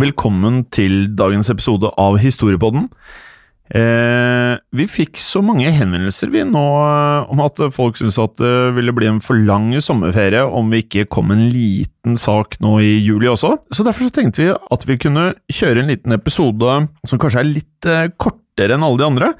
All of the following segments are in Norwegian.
Velkommen til dagens episode av Historiepodden. Eh, vi fikk så mange henvendelser vi nå eh, om at folk syntes at det ville bli en for lang sommerferie om vi ikke kom en liten sak nå i juli også. Så derfor så tenkte vi at vi kunne kjøre en liten episode som kanskje er litt eh, kortere enn alle de andre.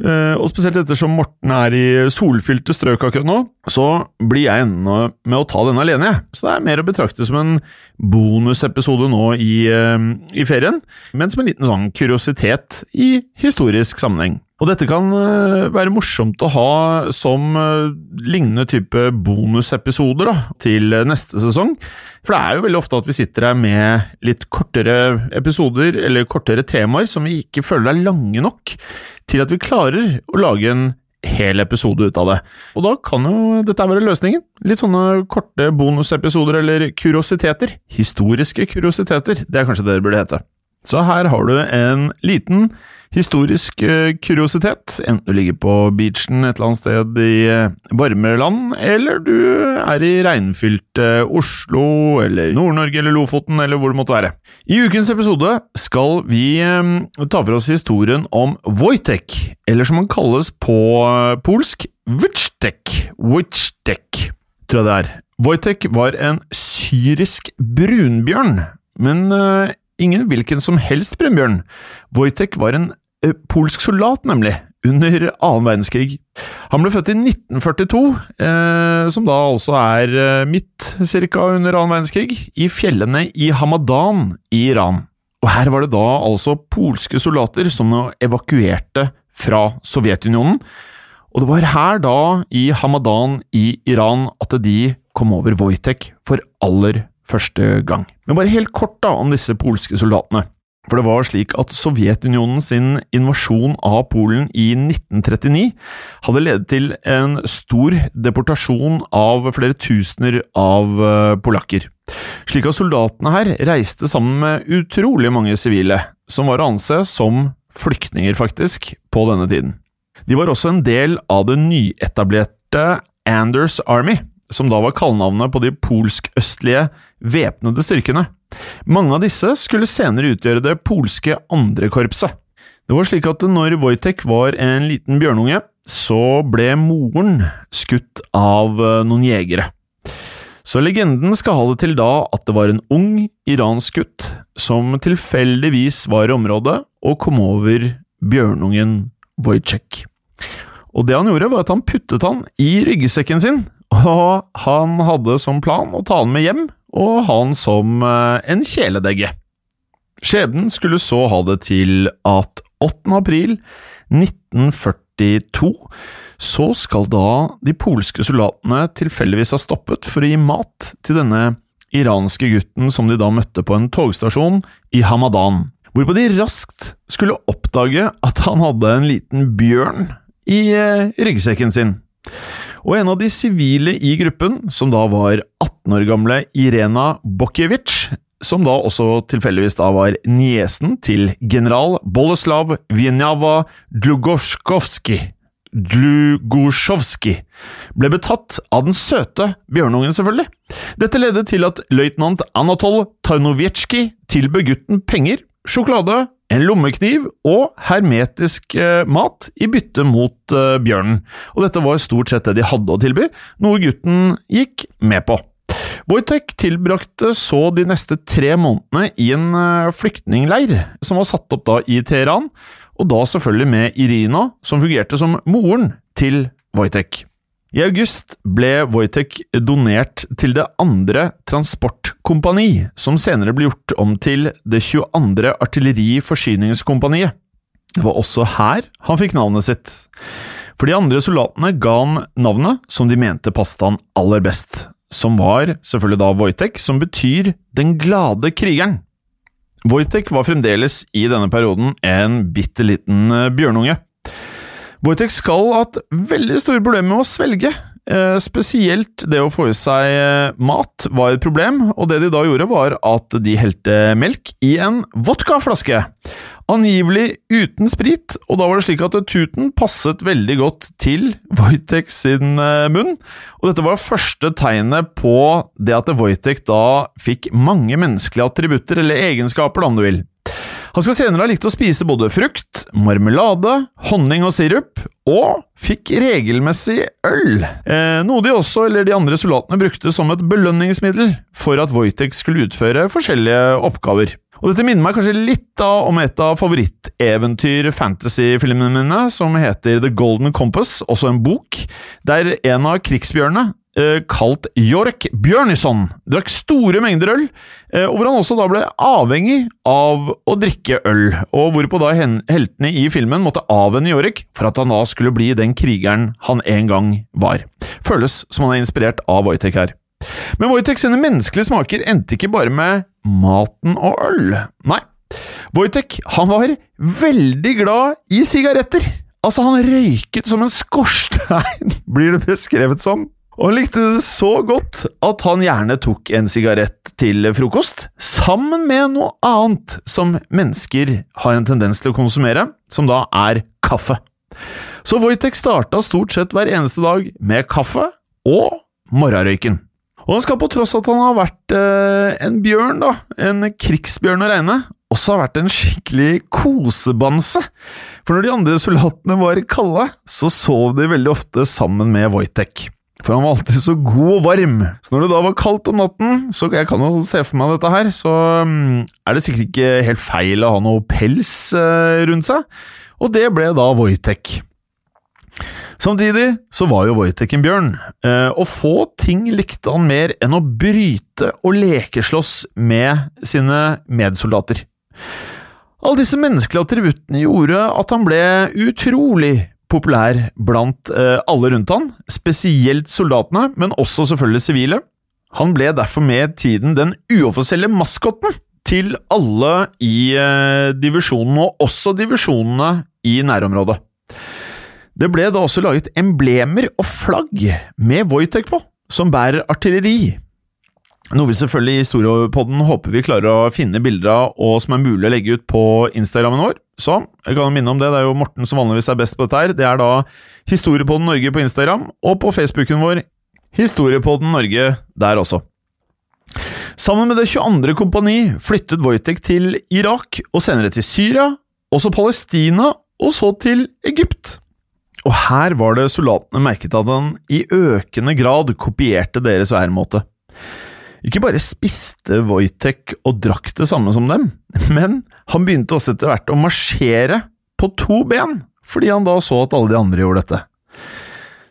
Eh, og spesielt ettersom Morten er i solfylte strøk akkurat nå, så blir jeg ennå med å ta denne alene, jeg. Så det er mer å betrakte som en bonusepisode nå i, eh, i ferien, men som en liten sånn kuriositet i historisk sammenheng. Og dette kan eh, være morsomt å ha som eh, lignende type bonusepisoder da, til neste sesong. For det er jo veldig ofte at vi sitter her med litt kortere episoder, eller kortere temaer, som vi ikke føler er lange nok til at vi klarer å lage en hel episode ut av det. Og da kan jo dette være løsningen. Litt sånne korte bonusepisoder eller kuriositeter. Historiske kuriositeter, det er kanskje det det burde hete. Så her har du en liten historisk eh, kuriositet, enten du ligger på beachen et eller annet sted i varme varmere land, eller du er i regnfylte Oslo, eller Nord-Norge eller Lofoten, eller hvor det måtte være. I ukens episode skal vi eh, ta for oss historien om Wojtek, eller som han kalles på eh, polsk, Wojtek. Wojtek, tror jeg det er. Wojtek var en syrisk brunbjørn, men eh, ingen hvilken som helst brunbjørn. Wojtek var en eh, polsk soldat, nemlig, under annen verdenskrig. Han ble født i 1942, eh, som da altså er eh, midt cirka under annen verdenskrig, i fjellene i Hamadan i Iran. Og her var det da altså polske soldater som evakuerte fra Sovjetunionen. Og det var her da, i Hamadan i Iran, at de kom over Wojtek for aller første gang. Men bare helt kort da om disse polske soldatene. For det var slik at Sovjetunionen sin invasjon av Polen i 1939 hadde ledet til en stor deportasjon av flere tusener av eh, polakker. Slik at soldatene her reiste sammen med utrolig mange sivile, som var å anse som flyktninger, faktisk, på denne tiden. De var også en del av det nyetablerte Anders Army, som da var kallenavnet på de polsk-østlige væpnede styrkene. Mange av disse skulle senere utgjøre det polske andrekorpset. Det var slik at når Wojtek var en liten bjørnunge, så ble moren skutt av eh, noen jegere. Så legenden skal ha det til da at det var en ung iransk gutt som tilfeldigvis var i området og kom over bjørnungen Wojtek. Og det han gjorde, var at han puttet han i ryggsekken sin, og han hadde som plan å ta han med hjem og ha han som eh, en kjæledegge. Skjebnen skulle så ha det til at 8. april 1942 så skal da de polske soldatene tilfeldigvis ha stoppet for å gi mat til denne iranske gutten som de da møtte på en togstasjon i Hamadan, hvorpå de raskt skulle oppdage at han hadde en liten bjørn i eh, ryggsekken sin. Og en av de sivile i gruppen, som da var 18 år gamle Irena Bokjevic, som da også tilfeldigvis da var niesen til general Boleslav Wieniawa Dlugosjkovskij. Dlugosjovskij ble betatt av den søte bjørnungen, selvfølgelig. Dette ledet til at løytnant Anatol Tarnovetsjkij tilbød gutten penger, sjokolade, en lommekniv og hermetisk eh, mat i bytte mot eh, bjørnen, og dette var stort sett det de hadde å tilby, noe gutten gikk med på. Wojtek tilbrakte så de neste tre månedene i en eh, flyktningleir som var satt opp da i Teheran, og da selvfølgelig med Irina, som fungerte som moren til Wojtek. I august ble Wojtek donert til det andre transportkompani, som senere ble gjort om til det 22. artilleriforsyningskompaniet. Det var også her han fikk navnet sitt, for de andre soldatene ga han navnet som de mente passet han aller best, som var selvfølgelig da Wojtek, som betyr den glade krigeren. Wojtek var fremdeles i denne perioden en bitte liten eh, bjørnunge. Wojtek skal ha hatt veldig store problemer med å svelge. Eh, spesielt det å få i seg eh, mat var et problem, og det de da gjorde, var at de helte melk i en vodkaflaske. Angivelig uten sprit, og da var det slik at tuten passet veldig godt til Wojtek sin munn. Og dette var første tegnet på det at Wojtek da fikk mange menneskelige attributter, eller egenskaper, om du vil. Han skal senere ha likt å spise både frukt, marmelade, honning og sirup, og fikk regelmessig øl, eh, noe de også, eller de andre soldatene, brukte som et belønningsmiddel for at Wojtek skulle utføre forskjellige oppgaver. Og Dette minner meg kanskje litt da om et av favoritt-eventyr-fantasy-filmene mine, som heter The Golden Compass, også en bok, der en av krigsbjørnene kalt York Bjørnison, drakk store mengder øl, eh, og hvor han også da ble avhengig av å drikke øl, og hvorpå da heltene i filmen måtte avvenne York for at han da skulle bli den krigeren han en gang var. Føles som han er inspirert av Wojtek her. Men Wojtek sine menneskelige smaker endte ikke bare med maten og øl. Nei, Wojtek han var veldig glad i sigaretter. Altså, han røyket som en skorstein, blir det beskrevet som. Og han likte det så godt at han gjerne tok en sigarett til frokost, sammen med noe annet som mennesker har en tendens til å konsumere, som da er kaffe. Så Wojtek starta stort sett hver eneste dag med kaffe og morgenrøyken. Og han skal på tross at han har vært eh, en bjørn, da, en krigsbjørn å regne, også ha vært en skikkelig kosebamse. For når de andre soldatene var kalde, så sov de veldig ofte sammen med Wojtek. For han var alltid så god og varm. Så når det da var kaldt om natten, så jeg kan jo se for meg dette her, så um, er det sikkert ikke helt feil å ha noe pels uh, rundt seg. Og det ble da Wojtek. Samtidig så var jo Wojtek en bjørn, uh, og få ting likte han mer enn å bryte og lekeslåss med sine medsoldater. Alle disse menneskelige attributtene gjorde at han ble utrolig populær blant eh, alle rundt han, spesielt soldatene, men også selvfølgelig sivile. Han ble derfor med tiden den uoffisielle maskotten til alle i eh, divisjonen, og også divisjonene i nærområdet. Det ble da også laget emblemer og flagg med Wojtek på, som bærer artilleri. Noe vi selvfølgelig i Historiepodden håper vi klarer å finne bilder av, og som er mulig å legge ut på Instagrammen vår. Så jeg kan minne om det, det er jo Morten som vanligvis er best på dette her. Det er da Historiepodden Norge på Instagram, og på Facebooken vår Historiepodden Norge der også. Sammen med Det 22. kompani flyttet Wojtek til Irak, og senere til Syria, også Palestina, og så til Egypt. Og her var det soldatene merket at han i økende grad kopierte deres væremåte. Ikke bare spiste Wojtek og drakk det samme som dem, men han begynte også etter hvert å marsjere på to ben, fordi han da så at alle de andre gjorde dette.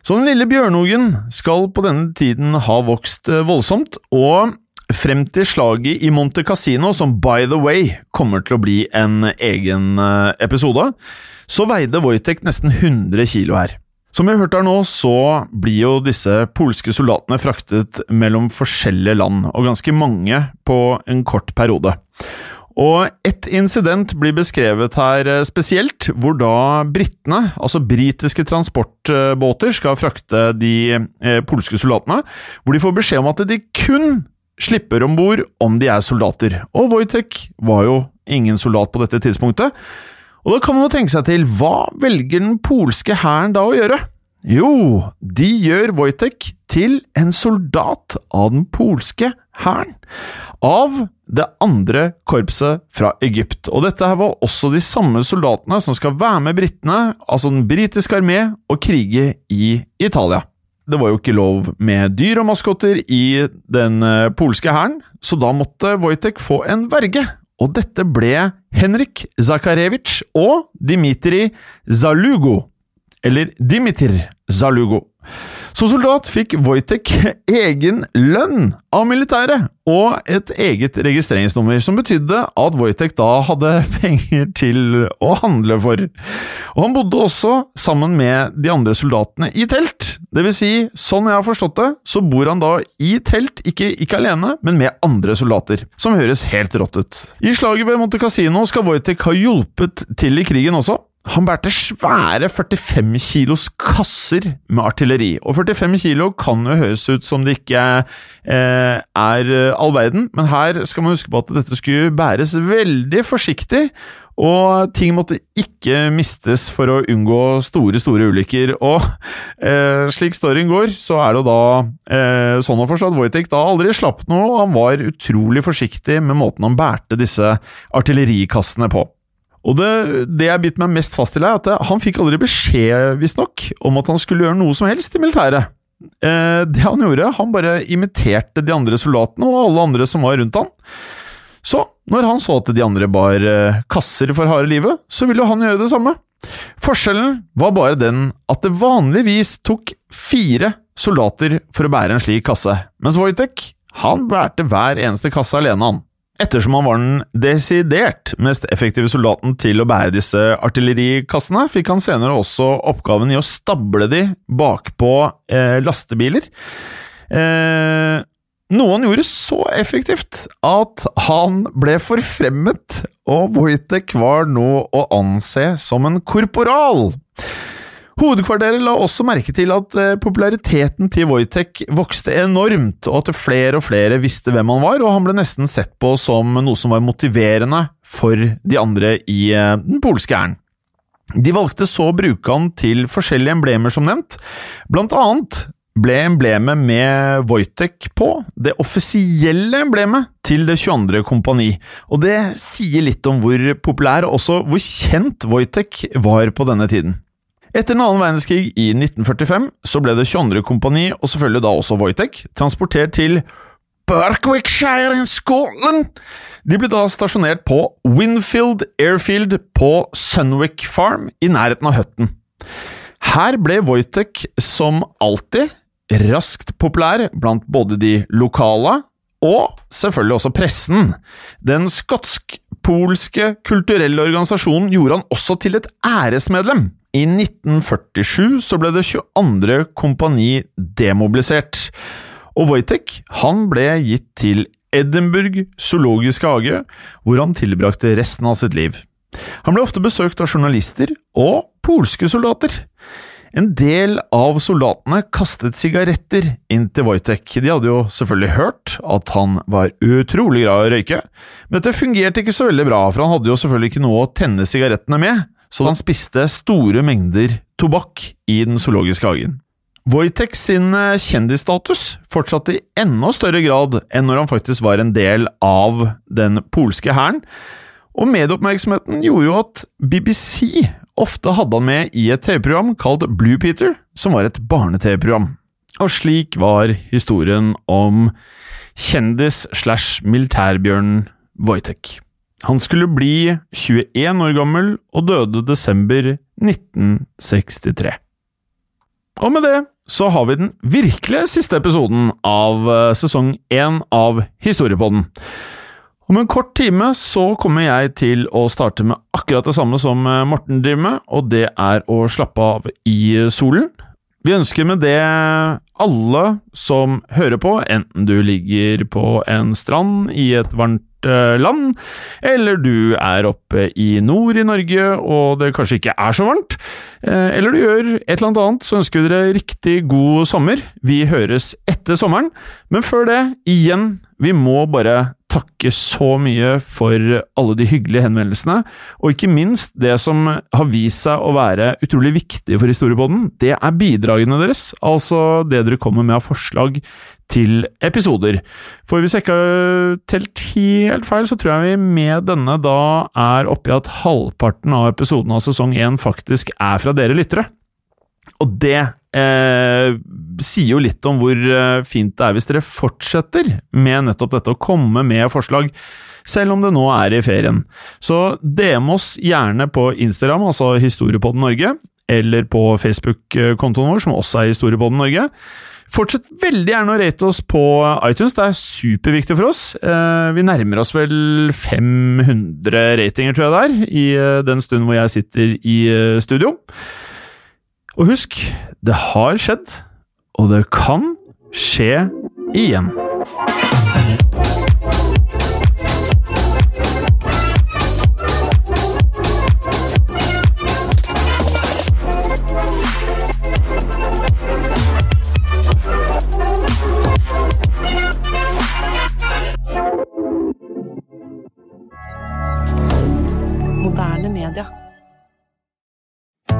Så den lille bjørnungen skal på denne tiden ha vokst eh, voldsomt, og frem til slaget i Monte Casino, som by the way kommer til å bli en egen eh, episode, så veide Wojtek nesten 100 kilo her. Som vi har hørt her nå, så blir jo disse polske soldatene fraktet mellom forskjellige land, og ganske mange på en kort periode. Og ett incident blir beskrevet her eh, spesielt, hvor da britene, altså britiske transportbåter, skal frakte de eh, polske soldatene, hvor de får beskjed om at de kun slipper om bord om de er soldater, og Wojtek var jo ingen soldat på dette tidspunktet. Og da kan man jo tenke seg til, hva velger den polske hæren da å gjøre? Jo, de gjør Wojtek til en soldat av den polske hæren. Av det andre korpset fra Egypt. Og dette her var også de samme soldatene som skal være med britene, altså den britiske armé, og krige i Italia. Det var jo ikke lov med dyr og maskotter i den eh, polske hæren, så da måtte Wojtek få en verge. Og dette ble Henrik Zakarevitsj og Dimitri Zalugo. Eller Dimitr Zalugo. Som soldat fikk Wojtek egen lønn av militæret, og et eget registreringsnummer, som betydde at Wojtek da hadde penger til å handle for. Og han bodde også sammen med de andre soldatene i telt. Det vil si, sånn jeg har forstått det, så bor han da i telt, ikke, ikke alene, men med andre soldater, som høres helt rått ut. I slaget ved Monte Cassino skal Wojtek ha hjulpet til i krigen også, han bærte svære 45 kilos kasser med artilleri, og 45 kilo kan jo høres ut som det ikke eh, er all verden, men her skal man huske på at dette skulle bæres veldig forsiktig, og ting måtte ikke mistes for å unngå store, store ulykker. Og eh, slik storyen går, så er det da eh, sånn å forstå at Wojtek da aldri slapp noe, og han var utrolig forsiktig med måten han bærte disse artillerikassene på. Og det, det jeg bitt meg mest fast til, er at han fikk aldri beskjed, visstnok, om at han skulle gjøre noe som helst i militæret. Eh, det han gjorde, han bare imiterte de andre soldatene og alle andre som var rundt han. Så når han så at de andre bar eh, kasser for harde livet, så ville han gjøre det samme. Forskjellen var bare den at det vanligvis tok fire soldater for å bære en slik kasse, mens Wojtek han bærte hver eneste kasse alene, han. Ettersom han var den desidert mest effektive soldaten til å bære disse artillerikassene, fikk han senere også oppgaven i å stable de bakpå eh, lastebiler. Eh, noe han gjorde så effektivt at han ble forfremmet, og Wojtek var nå å anse som en korporal. Hovedkvarteret la også merke til at eh, populariteten til Wojtek vokste enormt, og at flere og flere visste hvem han var, og han ble nesten sett på som noe som var motiverende for de andre i eh, den polske æren. De valgte så å bruke han til forskjellige emblemer, som nevnt. Blant annet ble emblemet med Wojtek på det offisielle emblemet til Det 22. kompani, og det sier litt om hvor populær og også hvor kjent Wojtek var på denne tiden. Etter den annen verdenskrig i 1945 så ble det 22. kompani, og selvfølgelig da også Wojtek, transportert til Berkwickshire in Scotland. De ble da stasjonert på Winfield Airfield på Sunwick Farm i nærheten av Hutton. Her ble Wojtek, som alltid, raskt populær blant både de lokale og selvfølgelig også pressen. Den skotsk-polske kulturelle organisasjonen gjorde han også til et æresmedlem. I 1947 så ble det 22. kompani demobilisert, og Wojtek han ble gitt til Edinburgh zoologiske hage, hvor han tilbrakte resten av sitt liv. Han ble ofte besøkt av journalister og polske soldater. En del av soldatene kastet sigaretter inn til Wojtek. De hadde jo selvfølgelig hørt at han var utrolig glad i å røyke, men dette fungerte ikke så veldig bra, for han hadde jo selvfølgelig ikke noe å tenne sigarettene med så han spiste store mengder tobakk i den zoologiske hagen. Wojtek sin eh, kjendisstatus fortsatte i enda større grad enn når han faktisk var en del av den polske hæren, og medieoppmerksomheten gjorde jo at BBC ofte hadde han med i et TV-program kalt Blue Peter, som var et barne-TV-program. Og slik var historien om kjendis slash militærbjørnen Wojtek. Han skulle bli 21 år gammel og døde desember 1963. Og med det så har vi den virkelige siste episoden av eh, sesong én av Historiepodden. Om en kort time så kommer jeg til å starte med akkurat det samme som eh, Morten driver med, og det er å slappe av i solen. Vi ønsker med det alle som hører på, enten du ligger på en strand i et varmt land, eller du er oppe i nord i Norge og det kanskje ikke er så varmt, eh, eller du gjør et eller annet annet, så ønsker vi dere riktig god sommer. Vi høres etter sommeren, men før det, igjen vi må bare takke så mye for alle de hyggelige henvendelsene, og ikke minst det som har vist seg å være utrolig viktig for Historiepodden, det er bidragene deres, altså det dere kommer med av forslag til episoder. For hvis jeg ikke har telt helt feil, så tror jeg vi med denne da er oppe i at halvparten av episoden av sesong én faktisk er fra dere lyttere. Og det eh, sier jo litt om hvor eh, fint det er hvis dere fortsetter med nettopp dette, å komme med forslag, selv om det nå er i ferien. Så DM oss gjerne på Instagram, altså Historiepodden Norge, eller på Facebook-kontoen vår, som også er Historiepodden Norge. Fortsett veldig gjerne å rate oss på iTunes, det er superviktig for oss. Eh, vi nærmer oss vel 500 ratinger, tror jeg det er, i eh, den stunden hvor jeg sitter i studio. Og husk, det har skjedd, og det kan skje igjen. Moderne media.